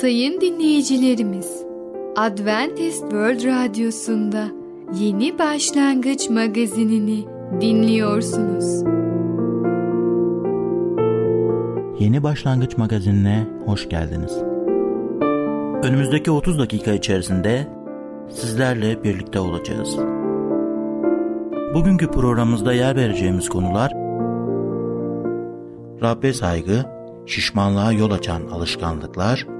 Sayın dinleyicilerimiz, Adventist World Radyosu'nda Yeni Başlangıç magazinini dinliyorsunuz. Yeni Başlangıç magazinine hoş geldiniz. Önümüzdeki 30 dakika içerisinde sizlerle birlikte olacağız. Bugünkü programımızda yer vereceğimiz konular Rabbe saygı, şişmanlığa yol açan alışkanlıklar,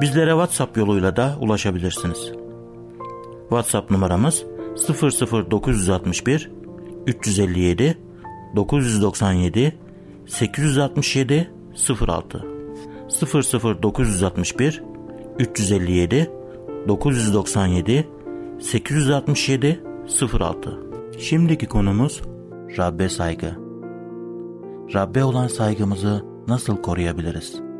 Bizlere WhatsApp yoluyla da ulaşabilirsiniz. WhatsApp numaramız 00961 357 997 867 06 00961 357 997 867 06 Şimdiki konumuz Rabbe saygı. Rabbe olan saygımızı nasıl koruyabiliriz?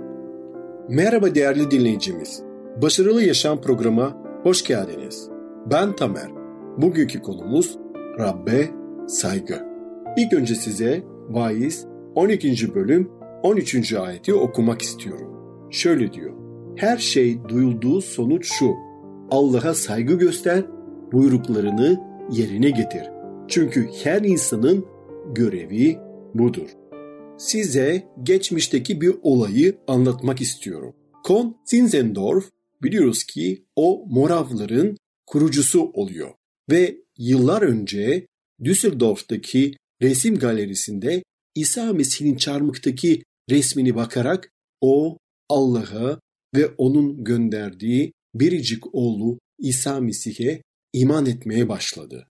Merhaba değerli dinleyicimiz. Başarılı Yaşam programına hoş geldiniz. Ben Tamer. Bugünkü konumuz Rabbe saygı. İlk önce size Vaiz 12. bölüm 13. ayeti okumak istiyorum. Şöyle diyor. Her şey duyulduğu sonuç şu. Allah'a saygı göster, buyruklarını yerine getir. Çünkü her insanın görevi budur. Size geçmişteki bir olayı anlatmak istiyorum. Kon Zinzendorf biliyoruz ki o Moravların kurucusu oluyor ve yıllar önce Düsseldorf'taki resim galerisinde İsa Mesih'in çarmıktaki resmini bakarak o Allah'a ve onun gönderdiği biricik oğlu İsa Mesih'e iman etmeye başladı.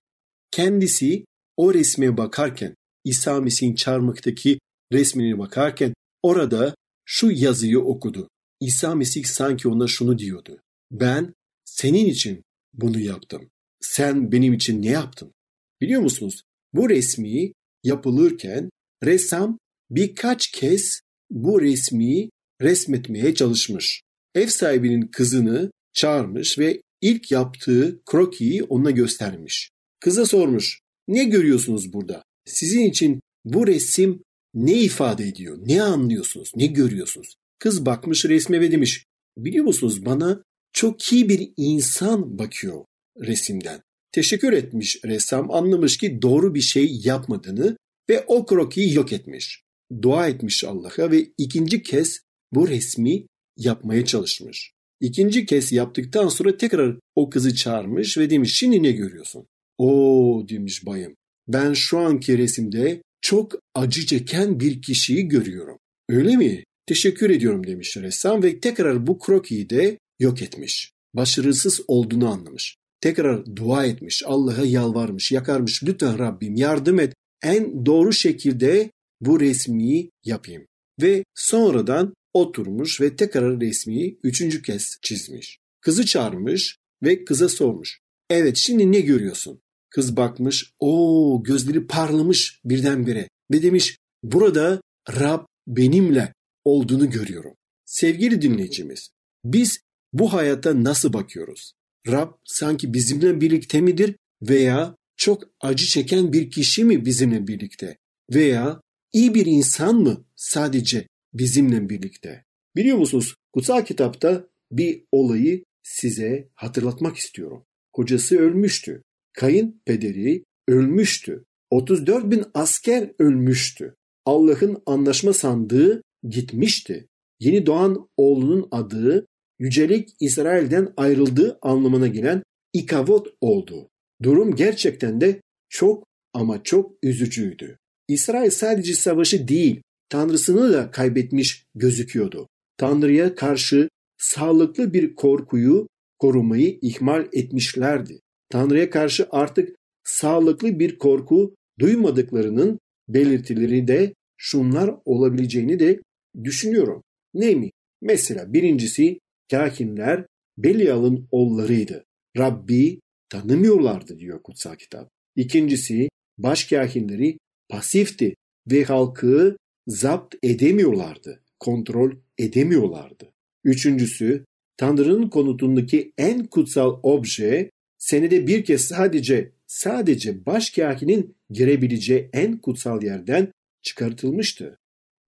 Kendisi o resme bakarken, İsa Mesih'in çarmıktaki resmine bakarken orada şu yazıyı okudu. İsa Mesih sanki ona şunu diyordu. Ben senin için bunu yaptım. Sen benim için ne yaptın? Biliyor musunuz? Bu resmi yapılırken ressam birkaç kez bu resmi resmetmeye çalışmış. Ev sahibinin kızını çağırmış ve ilk yaptığı krokiyi ona göstermiş. Kıza sormuş, ne görüyorsunuz burada? Sizin için bu resim ne ifade ediyor? Ne anlıyorsunuz? Ne görüyorsunuz? Kız bakmış resme ve demiş, biliyor musunuz bana çok iyi bir insan bakıyor resimden. Teşekkür etmiş ressam anlamış ki doğru bir şey yapmadığını ve o krokiyi yok etmiş. Dua etmiş Allah'a ve ikinci kez bu resmi yapmaya çalışmış. İkinci kez yaptıktan sonra tekrar o kızı çağırmış ve demiş şimdi ne görüyorsun? O demiş bayım ben şu anki resimde çok acı çeken bir kişiyi görüyorum. Öyle mi? Teşekkür ediyorum demiş ressam ve tekrar bu krokiyi de yok etmiş. Başarısız olduğunu anlamış. Tekrar dua etmiş, Allah'a yalvarmış, yakarmış. Lütfen Rabbim yardım et. En doğru şekilde bu resmi yapayım. Ve sonradan oturmuş ve tekrar resmi üçüncü kez çizmiş. Kızı çağırmış ve kıza sormuş. Evet şimdi ne görüyorsun? Kız bakmış, o gözleri parlamış birdenbire ve demiş burada Rab benimle olduğunu görüyorum. Sevgili dinleyicimiz, biz bu hayata nasıl bakıyoruz? Rab sanki bizimle birlikte midir veya çok acı çeken bir kişi mi bizimle birlikte veya iyi bir insan mı sadece bizimle birlikte? Biliyor musunuz kutsal kitapta bir olayı size hatırlatmak istiyorum. Kocası ölmüştü. Kayın pederi ölmüştü. 34 bin asker ölmüştü. Allah'ın anlaşma sandığı gitmişti. Yeni doğan oğlunun adı yücelik İsrail'den ayrıldığı anlamına gelen ikavot oldu. Durum gerçekten de çok ama çok üzücüydü. İsrail sadece savaşı değil, Tanrısını da kaybetmiş gözüküyordu. Tanrı'ya karşı sağlıklı bir korkuyu korumayı ihmal etmişlerdi. Tanrı'ya karşı artık sağlıklı bir korku duymadıklarının belirtileri de şunlar olabileceğini de düşünüyorum. Ne mi? Mesela birincisi kahinler Belial'ın oğullarıydı. Rabbi tanımıyorlardı diyor kutsal kitap. İkincisi başkahinleri pasifti ve halkı zapt edemiyorlardı, kontrol edemiyorlardı. Üçüncüsü Tanrı'nın konutundaki en kutsal obje senede bir kez sadece sadece başkahinin girebileceği en kutsal yerden çıkartılmıştı.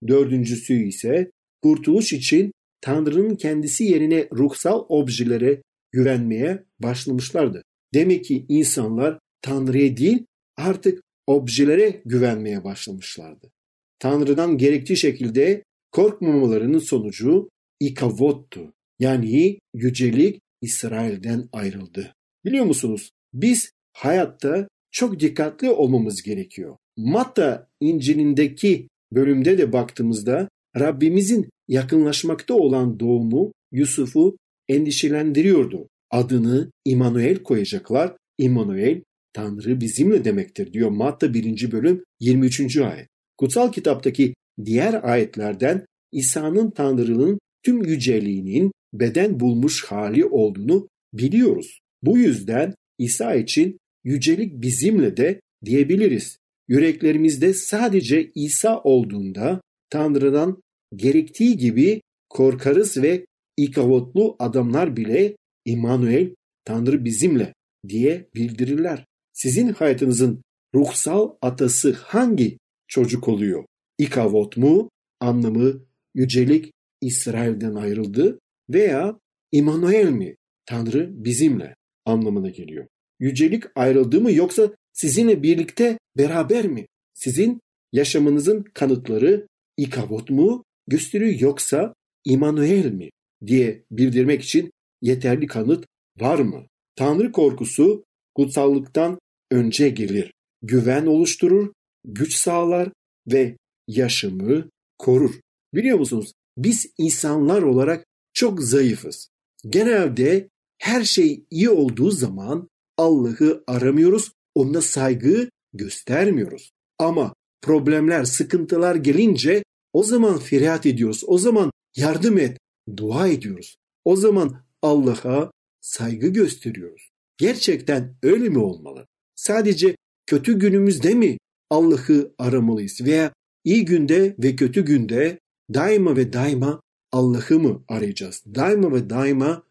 Dördüncüsü ise kurtuluş için Tanrı'nın kendisi yerine ruhsal objelere güvenmeye başlamışlardı. Demek ki insanlar Tanrı'ya değil artık objelere güvenmeye başlamışlardı. Tanrı'dan gerektiği şekilde korkmamalarının sonucu ikavottu. Yani yücelik İsrail'den ayrıldı. Biliyor musunuz? Biz hayatta çok dikkatli olmamız gerekiyor. Matta İncil'indeki bölümde de baktığımızda Rabbimizin yakınlaşmakta olan doğumu Yusuf'u endişelendiriyordu. Adını İmanuel koyacaklar. İmanuel Tanrı bizimle demektir diyor Matta 1. bölüm 23. ayet. Kutsal kitaptaki diğer ayetlerden İsa'nın Tanrı'nın tüm yüceliğinin beden bulmuş hali olduğunu biliyoruz. Bu yüzden İsa için yücelik bizimle de diyebiliriz. Yüreklerimizde sadece İsa olduğunda Tanrı'dan gerektiği gibi korkarız ve ikavotlu adamlar bile İmanuel Tanrı bizimle diye bildirirler. Sizin hayatınızın ruhsal atası hangi çocuk oluyor? İkavot mu? Anlamı yücelik İsrail'den ayrıldı veya İmanuel mi? Tanrı bizimle anlamına geliyor. Yücelik ayrıldı mı yoksa sizinle birlikte beraber mi? Sizin yaşamınızın kanıtları ikavot mu gösteriyor yoksa İmanuel mi diye bildirmek için yeterli kanıt var mı? Tanrı korkusu kutsallıktan önce gelir. Güven oluşturur, güç sağlar ve yaşamı korur. Biliyor musunuz? Biz insanlar olarak çok zayıfız. Genelde her şey iyi olduğu zaman Allah'ı aramıyoruz, ona saygı göstermiyoruz. Ama problemler, sıkıntılar gelince o zaman feryat ediyoruz. O zaman yardım et, dua ediyoruz. O zaman Allah'a saygı gösteriyoruz. Gerçekten öyle mi olmalı? Sadece kötü günümüzde mi Allah'ı aramalıyız veya iyi günde ve kötü günde daima ve daima Allah'ı mı arayacağız? Daima ve daima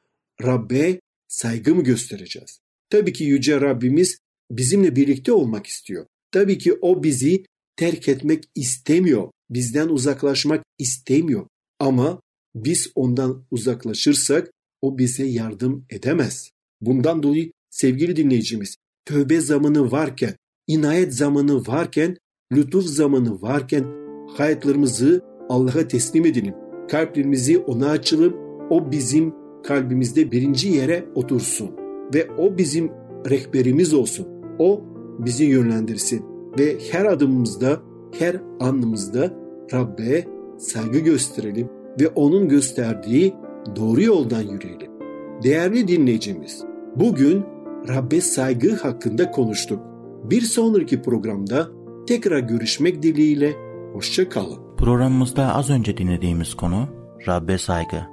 Rabbe saygı mı göstereceğiz? Tabii ki Yüce Rabbimiz bizimle birlikte olmak istiyor. Tabii ki o bizi terk etmek istemiyor. Bizden uzaklaşmak istemiyor. Ama biz ondan uzaklaşırsak o bize yardım edemez. Bundan dolayı sevgili dinleyicimiz tövbe zamanı varken, inayet zamanı varken, lütuf zamanı varken hayatlarımızı Allah'a teslim edelim. Kalplerimizi ona açalım. O bizim kalbimizde birinci yere otursun ve o bizim rehberimiz olsun. O bizi yönlendirsin ve her adımımızda, her anımızda Rabbe saygı gösterelim ve onun gösterdiği doğru yoldan yürüyelim. Değerli dinleyicimiz, bugün Rabbe saygı hakkında konuştuk. Bir sonraki programda tekrar görüşmek dileğiyle hoşça kalın. Programımızda az önce dinlediğimiz konu Rabbe saygı.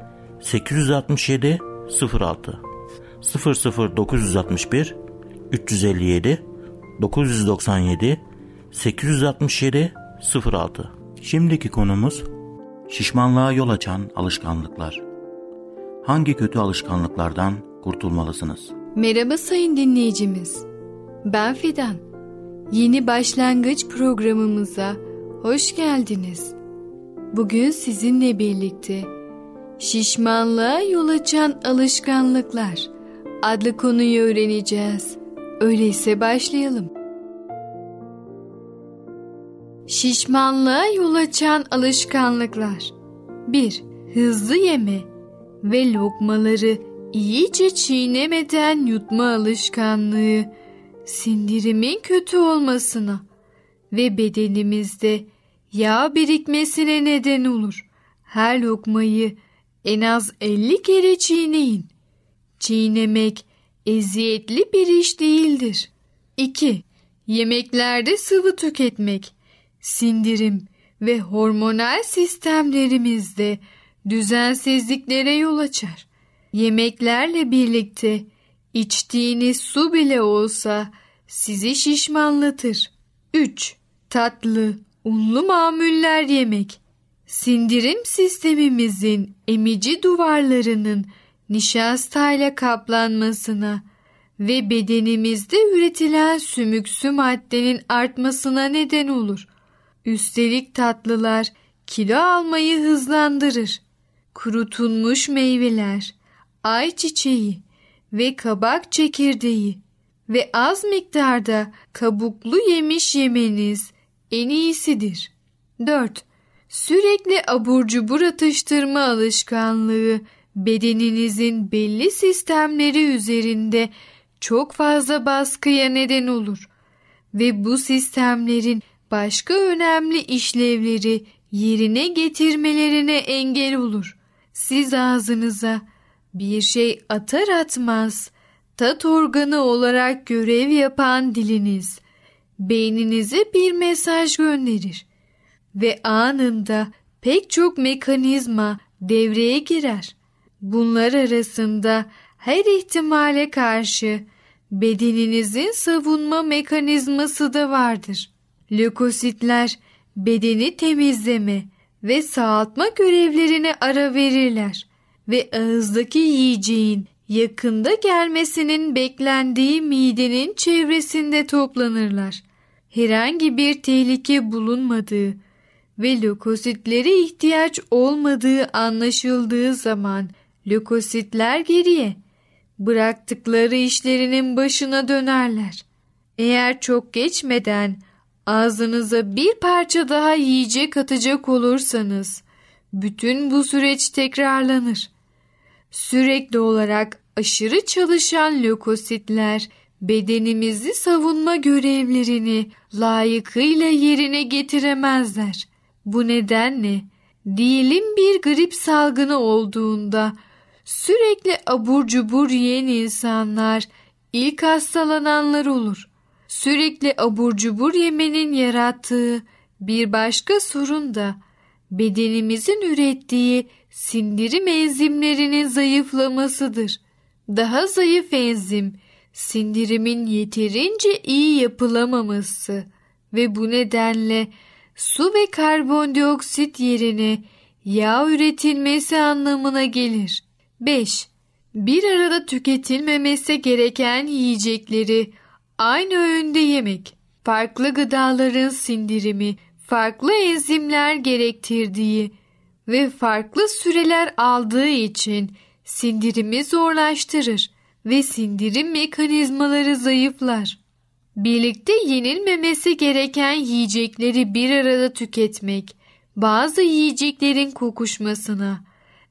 867 06 00961 357 997 867 06 Şimdiki konumuz şişmanlığa yol açan alışkanlıklar. Hangi kötü alışkanlıklardan kurtulmalısınız? Merhaba sayın dinleyicimiz. Ben Fidan. Yeni başlangıç programımıza hoş geldiniz. Bugün sizinle birlikte şişmanlığa yol açan alışkanlıklar adlı konuyu öğreneceğiz. Öyleyse başlayalım. Şişmanlığa yol açan alışkanlıklar 1. Hızlı yeme ve lokmaları iyice çiğnemeden yutma alışkanlığı sindirimin kötü olmasına ve bedenimizde yağ birikmesine neden olur. Her lokmayı en az 50 kere çiğneyin. Çiğnemek eziyetli bir iş değildir. 2. Yemeklerde sıvı tüketmek, sindirim ve hormonal sistemlerimizde düzensizliklere yol açar. Yemeklerle birlikte içtiğiniz su bile olsa sizi şişmanlatır. 3. Tatlı, unlu mamuller yemek. Sindirim sistemimizin emici duvarlarının nişastayla kaplanmasına ve bedenimizde üretilen sümüksü maddenin artmasına neden olur. Üstelik tatlılar kilo almayı hızlandırır. Kurutulmuş meyveler, ayçiçeği ve kabak çekirdeği ve az miktarda kabuklu yemiş yemeniz en iyisidir. 4. Sürekli abur cubur atıştırma alışkanlığı bedeninizin belli sistemleri üzerinde çok fazla baskıya neden olur ve bu sistemlerin başka önemli işlevleri yerine getirmelerine engel olur. Siz ağzınıza bir şey atar atmaz tat organı olarak görev yapan diliniz beyninize bir mesaj gönderir ve anında pek çok mekanizma devreye girer. Bunlar arasında her ihtimale karşı bedeninizin savunma mekanizması da vardır. Lökositler bedeni temizleme ve sağaltma görevlerine ara verirler ve ağızdaki yiyeceğin yakında gelmesinin beklendiği midenin çevresinde toplanırlar. Herhangi bir tehlike bulunmadığı ve lökositlere ihtiyaç olmadığı anlaşıldığı zaman lökositler geriye bıraktıkları işlerinin başına dönerler. Eğer çok geçmeden ağzınıza bir parça daha yiyecek atacak olursanız bütün bu süreç tekrarlanır. Sürekli olarak aşırı çalışan lökositler bedenimizi savunma görevlerini layıkıyla yerine getiremezler. Bu nedenle diyelim bir grip salgını olduğunda sürekli abur cubur yiyen insanlar ilk hastalananlar olur. Sürekli abur cubur yemenin yarattığı bir başka sorun da bedenimizin ürettiği sindirim enzimlerinin zayıflamasıdır. Daha zayıf enzim sindirimin yeterince iyi yapılamaması ve bu nedenle su ve karbondioksit yerine yağ üretilmesi anlamına gelir. 5. Bir arada tüketilmemesi gereken yiyecekleri aynı öğünde yemek, farklı gıdaların sindirimi, farklı enzimler gerektirdiği ve farklı süreler aldığı için sindirimi zorlaştırır ve sindirim mekanizmaları zayıflar. Birlikte yenilmemesi gereken yiyecekleri bir arada tüketmek, bazı yiyeceklerin kokuşmasına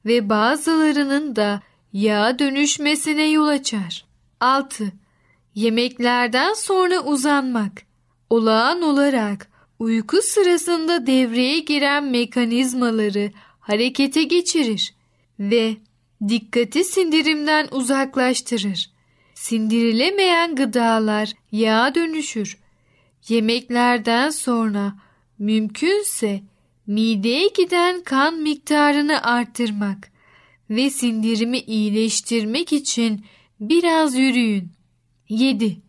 ve bazılarının da yağa dönüşmesine yol açar. 6. Yemeklerden sonra uzanmak. Olağan olarak uyku sırasında devreye giren mekanizmaları harekete geçirir ve dikkati sindirimden uzaklaştırır. Sindirilemeyen gıdalar yağa dönüşür. Yemeklerden sonra mümkünse mideye giden kan miktarını arttırmak ve sindirimi iyileştirmek için biraz yürüyün. 7.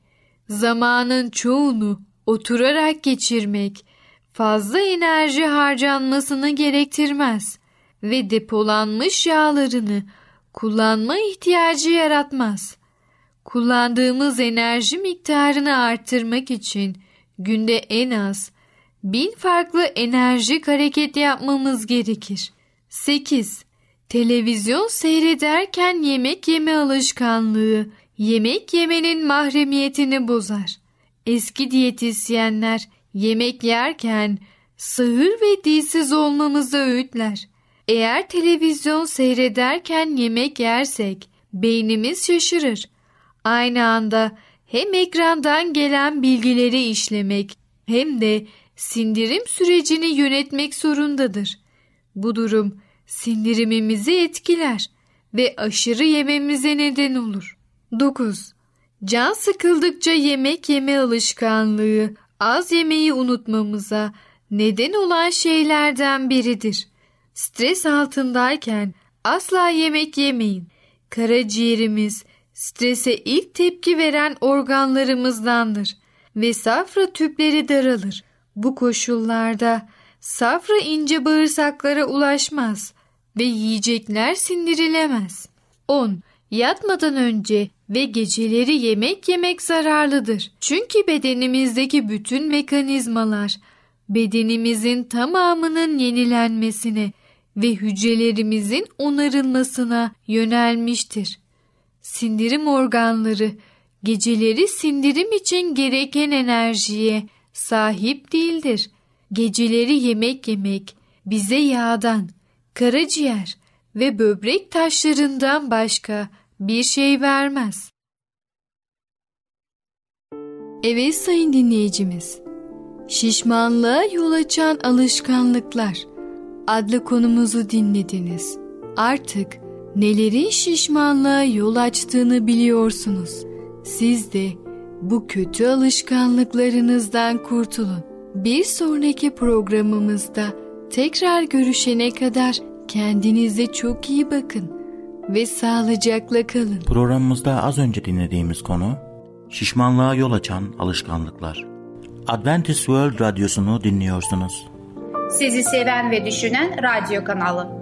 Zamanın çoğunu oturarak geçirmek fazla enerji harcanmasını gerektirmez ve depolanmış yağlarını kullanma ihtiyacı yaratmaz. Kullandığımız enerji miktarını arttırmak için günde en az bin farklı enerjik hareket yapmamız gerekir. 8. Televizyon seyrederken yemek yeme alışkanlığı yemek yemenin mahremiyetini bozar. Eski diyetisyenler yemek yerken sığır ve dilsiz olmamızı öğütler. Eğer televizyon seyrederken yemek yersek beynimiz şaşırır. Aynı anda hem ekrandan gelen bilgileri işlemek hem de sindirim sürecini yönetmek zorundadır. Bu durum sindirimimizi etkiler ve aşırı yememize neden olur. 9. Can sıkıldıkça yemek yeme alışkanlığı az yemeği unutmamıza neden olan şeylerden biridir. Stres altındayken asla yemek yemeyin. Karaciğerimiz strese ilk tepki veren organlarımızdandır ve safra tüpleri daralır. Bu koşullarda safra ince bağırsaklara ulaşmaz ve yiyecekler sindirilemez. 10. Yatmadan önce ve geceleri yemek yemek zararlıdır. Çünkü bedenimizdeki bütün mekanizmalar bedenimizin tamamının yenilenmesine ve hücrelerimizin onarılmasına yönelmiştir. Sindirim organları geceleri sindirim için gereken enerjiye sahip değildir. Geceleri yemek yemek bize yağdan, karaciğer ve böbrek taşlarından başka bir şey vermez. Evet sayın dinleyicimiz. Şişmanlığa yol açan alışkanlıklar adlı konumuzu dinlediniz. Artık nelerin şişmanlığa yol açtığını biliyorsunuz. Siz de bu kötü alışkanlıklarınızdan kurtulun. Bir sonraki programımızda tekrar görüşene kadar kendinize çok iyi bakın ve sağlıcakla kalın. Programımızda az önce dinlediğimiz konu şişmanlığa yol açan alışkanlıklar. Adventist World Radyosu'nu dinliyorsunuz. Sizi seven ve düşünen radyo kanalı.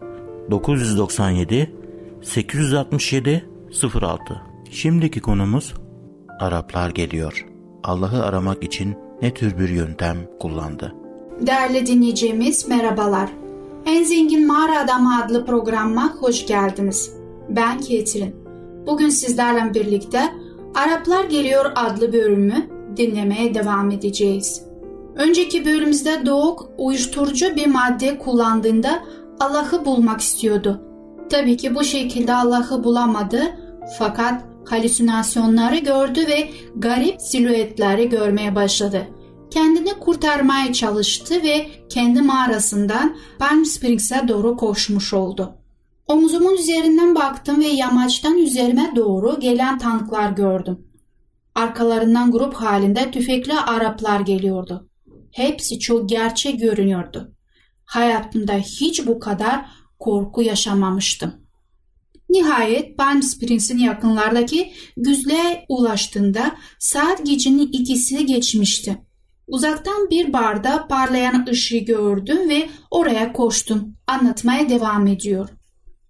997 867 06 Şimdiki konumuz Araplar geliyor. Allah'ı aramak için ne tür bir yöntem kullandı? Değerli dinleyicimiz merhabalar. En Zengin Mağara Adamı adlı programıma hoş geldiniz. Ben Ketrin. Bugün sizlerle birlikte Araplar Geliyor adlı bölümü dinlemeye devam edeceğiz. Önceki bölümümüzde Doğuk uyuşturucu bir madde kullandığında Allah'ı bulmak istiyordu. Tabii ki bu şekilde Allah'ı bulamadı fakat halüsinasyonları gördü ve garip silüetleri görmeye başladı kendini kurtarmaya çalıştı ve kendi mağarasından Palm Springs'e doğru koşmuş oldu. Omzumun üzerinden baktım ve yamaçtan üzerime doğru gelen tanklar gördüm. Arkalarından grup halinde tüfekli Araplar geliyordu. Hepsi çok gerçek görünüyordu. Hayatımda hiç bu kadar korku yaşamamıştım. Nihayet Palm Springs'in yakınlardaki güzlüğe ulaştığında saat gecenin ikisi geçmişti. Uzaktan bir barda parlayan ışığı gördüm ve oraya koştum. Anlatmaya devam ediyor.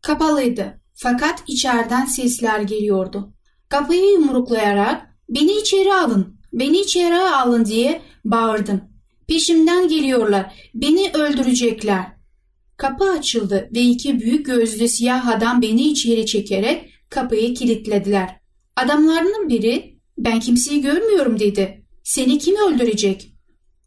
Kapalıydı fakat içeriden sesler geliyordu. Kapıyı yumruklayarak beni içeri alın, beni içeri alın diye bağırdım. Peşimden geliyorlar, beni öldürecekler. Kapı açıldı ve iki büyük gözlü siyah adam beni içeri çekerek kapıyı kilitlediler. Adamlarının biri ben kimseyi görmüyorum dedi. Seni kim öldürecek?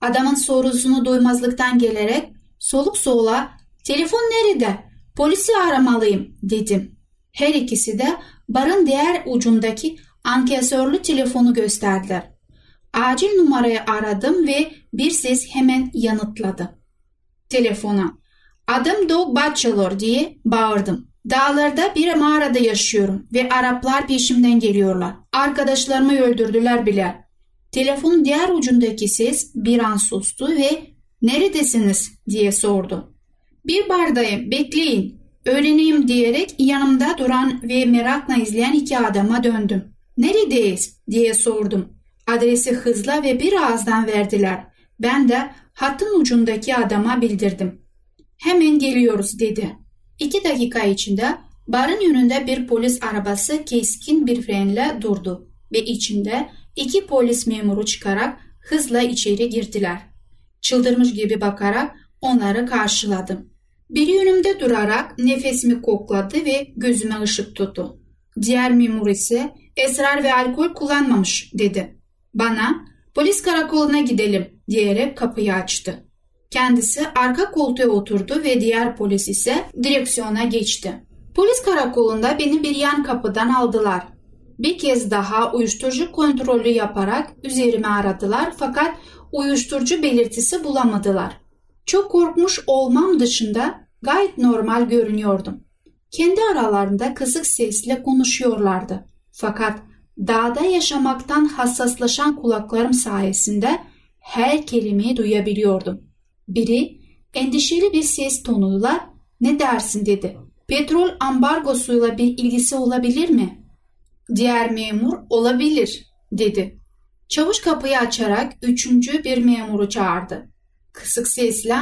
Adamın sorusunu duymazlıktan gelerek soluk soluğa telefon nerede? Polisi aramalıyım dedim. Her ikisi de barın diğer ucundaki ankesörlü telefonu gösterdiler. Acil numarayı aradım ve bir ses hemen yanıtladı. Telefona. Adım Doug Batchelor diye bağırdım. Dağlarda bir mağarada yaşıyorum ve Araplar peşimden geliyorlar. Arkadaşlarımı öldürdüler bile. Telefonun diğer ucundaki ses bir an sustu ve ''Neredesiniz?'' diye sordu. ''Bir bardayım, bekleyin, öğreneyim.'' diyerek yanımda duran ve merakla izleyen iki adama döndüm. ''Neredeyiz?'' diye sordum. Adresi hızla ve bir ağızdan verdiler. Ben de hattın ucundaki adama bildirdim. ''Hemen geliyoruz.'' dedi. İki dakika içinde barın önünde bir polis arabası keskin bir frenle durdu ve içinde iki polis memuru çıkarak hızla içeri girdiler. Çıldırmış gibi bakarak onları karşıladım. Biri önümde durarak nefesimi kokladı ve gözüme ışık tuttu. Diğer memur ise esrar ve alkol kullanmamış dedi. Bana polis karakoluna gidelim diyerek kapıyı açtı. Kendisi arka koltuğa oturdu ve diğer polis ise direksiyona geçti. Polis karakolunda beni bir yan kapıdan aldılar. Bir kez daha uyuşturucu kontrolü yaparak üzerime aradılar fakat uyuşturucu belirtisi bulamadılar. Çok korkmuş olmam dışında gayet normal görünüyordum. Kendi aralarında kısık sesle konuşuyorlardı. Fakat dağda yaşamaktan hassaslaşan kulaklarım sayesinde her kelimeyi duyabiliyordum. Biri endişeli bir ses tonuyla ne dersin dedi. Petrol ambargosuyla bir ilgisi olabilir mi? Diğer memur olabilir dedi. Çavuş kapıyı açarak üçüncü bir memuru çağırdı. Kısık sesle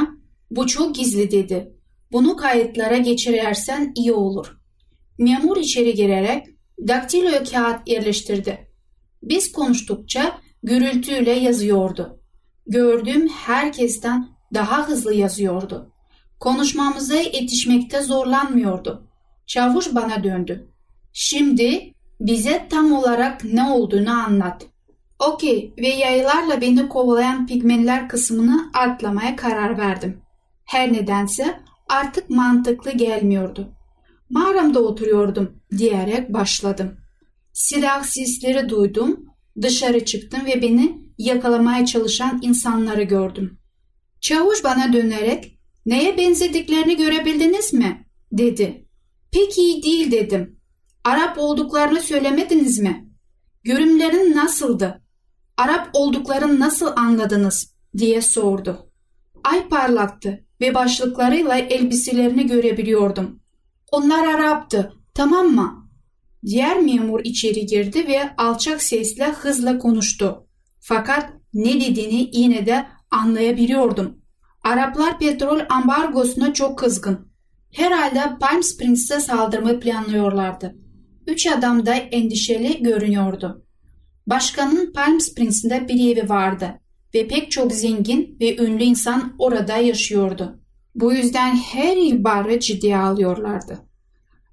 bu çok gizli dedi. Bunu kayıtlara geçirersen iyi olur. Memur içeri girerek daktilo kağıt yerleştirdi. Biz konuştukça gürültüyle yazıyordu. Gördüğüm herkesten daha hızlı yazıyordu. Konuşmamıza yetişmekte zorlanmıyordu. Çavuş bana döndü. Şimdi bize tam olarak ne olduğunu anlat. Okey ve yaylarla beni kovalayan pigmenler kısmını atlamaya karar verdim. Her nedense artık mantıklı gelmiyordu. Mağaramda oturuyordum diyerek başladım. Silah sesleri duydum, dışarı çıktım ve beni yakalamaya çalışan insanları gördüm. Çavuş bana dönerek neye benzediklerini görebildiniz mi? dedi. Pek iyi değil dedim. Arap olduklarını söylemediniz mi? Görümlerin nasıldı? Arap olduklarını nasıl anladınız? diye sordu. Ay parlaktı ve başlıklarıyla elbiselerini görebiliyordum. Onlar Arap'tı, tamam mı? Diğer memur içeri girdi ve alçak sesle hızla konuştu. Fakat ne dediğini yine de anlayabiliyordum. Araplar petrol ambargosuna çok kızgın. Herhalde Palm Springs'e saldırmayı planlıyorlardı. Üç adam da endişeli görünüyordu. Başkanın Palm Springs'inde bir evi vardı ve pek çok zengin ve ünlü insan orada yaşıyordu. Bu yüzden her ihbarı ciddiye alıyorlardı.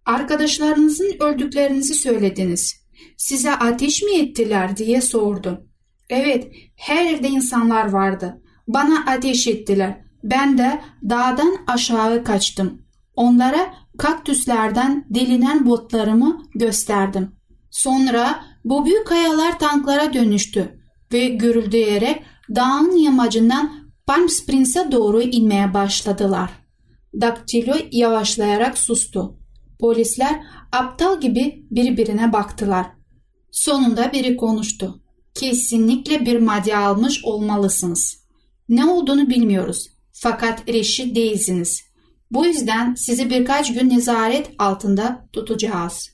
Arkadaşlarınızın öldüklerinizi söylediniz. Size ateş mi ettiler diye sordu. Evet, her evde insanlar vardı. Bana ateş ettiler. Ben de dağdan aşağı kaçtım. Onlara kaktüslerden delinen botlarımı gösterdim. Sonra bu büyük kayalar tanklara dönüştü ve gürüldeyerek dağın yamacından Palm Springs'e doğru inmeye başladılar. Daktilo yavaşlayarak sustu. Polisler aptal gibi birbirine baktılar. Sonunda biri konuştu. Kesinlikle bir madde almış olmalısınız. Ne olduğunu bilmiyoruz. Fakat reşit değilsiniz. Bu yüzden sizi birkaç gün nezaret altında tutacağız.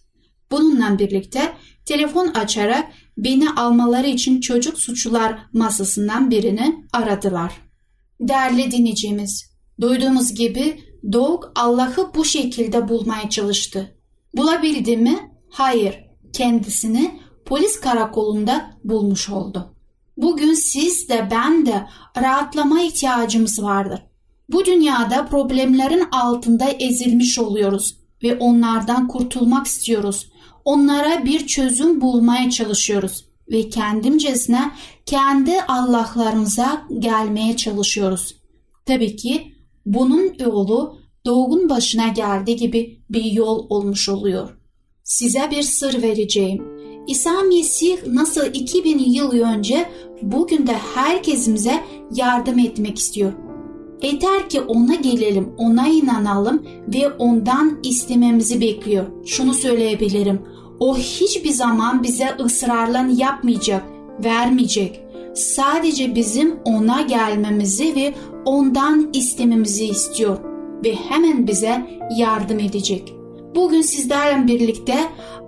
Bununla birlikte telefon açarak beni almaları için çocuk suçlular masasından birini aradılar. Değerli dinleyicimiz, duyduğumuz gibi Doğuk Allah'ı bu şekilde bulmaya çalıştı. Bulabildi mi? Hayır. Kendisini polis karakolunda bulmuş oldu. Bugün siz de ben de rahatlama ihtiyacımız vardır. Bu dünyada problemlerin altında ezilmiş oluyoruz ve onlardan kurtulmak istiyoruz. Onlara bir çözüm bulmaya çalışıyoruz ve kendimcesine kendi Allah'larımıza gelmeye çalışıyoruz. Tabii ki bunun yolu doğgun başına geldiği gibi bir yol olmuş oluyor. Size bir sır vereceğim. İsa Mesih nasıl 2000 yıl önce bugün de herkesimize yardım etmek istiyor. Yeter ki ona gelelim, ona inanalım ve ondan istememizi bekliyor. Şunu söyleyebilirim. O hiçbir zaman bize ısrarla yapmayacak, vermeyecek. Sadece bizim ona gelmemizi ve ondan istememizi istiyor ve hemen bize yardım edecek. Bugün sizlerle birlikte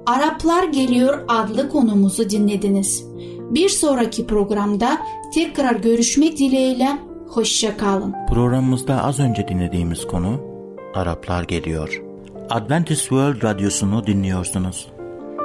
Araplar Geliyor adlı konumuzu dinlediniz. Bir sonraki programda tekrar görüşmek dileğiyle hoşça kalın. Programımızda az önce dinlediğimiz konu Araplar geliyor. Adventist World Radyosu'nu dinliyorsunuz.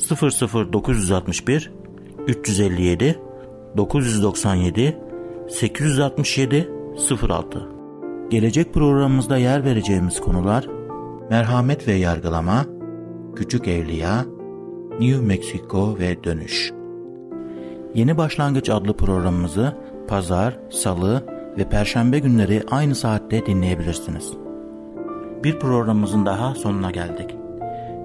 00961 357 997 867 06 Gelecek programımızda yer vereceğimiz konular merhamet ve yargılama, küçük evliya, New Mexico ve dönüş. Yeni Başlangıç adlı programımızı pazar, salı ve perşembe günleri aynı saatte dinleyebilirsiniz. Bir programımızın daha sonuna geldik.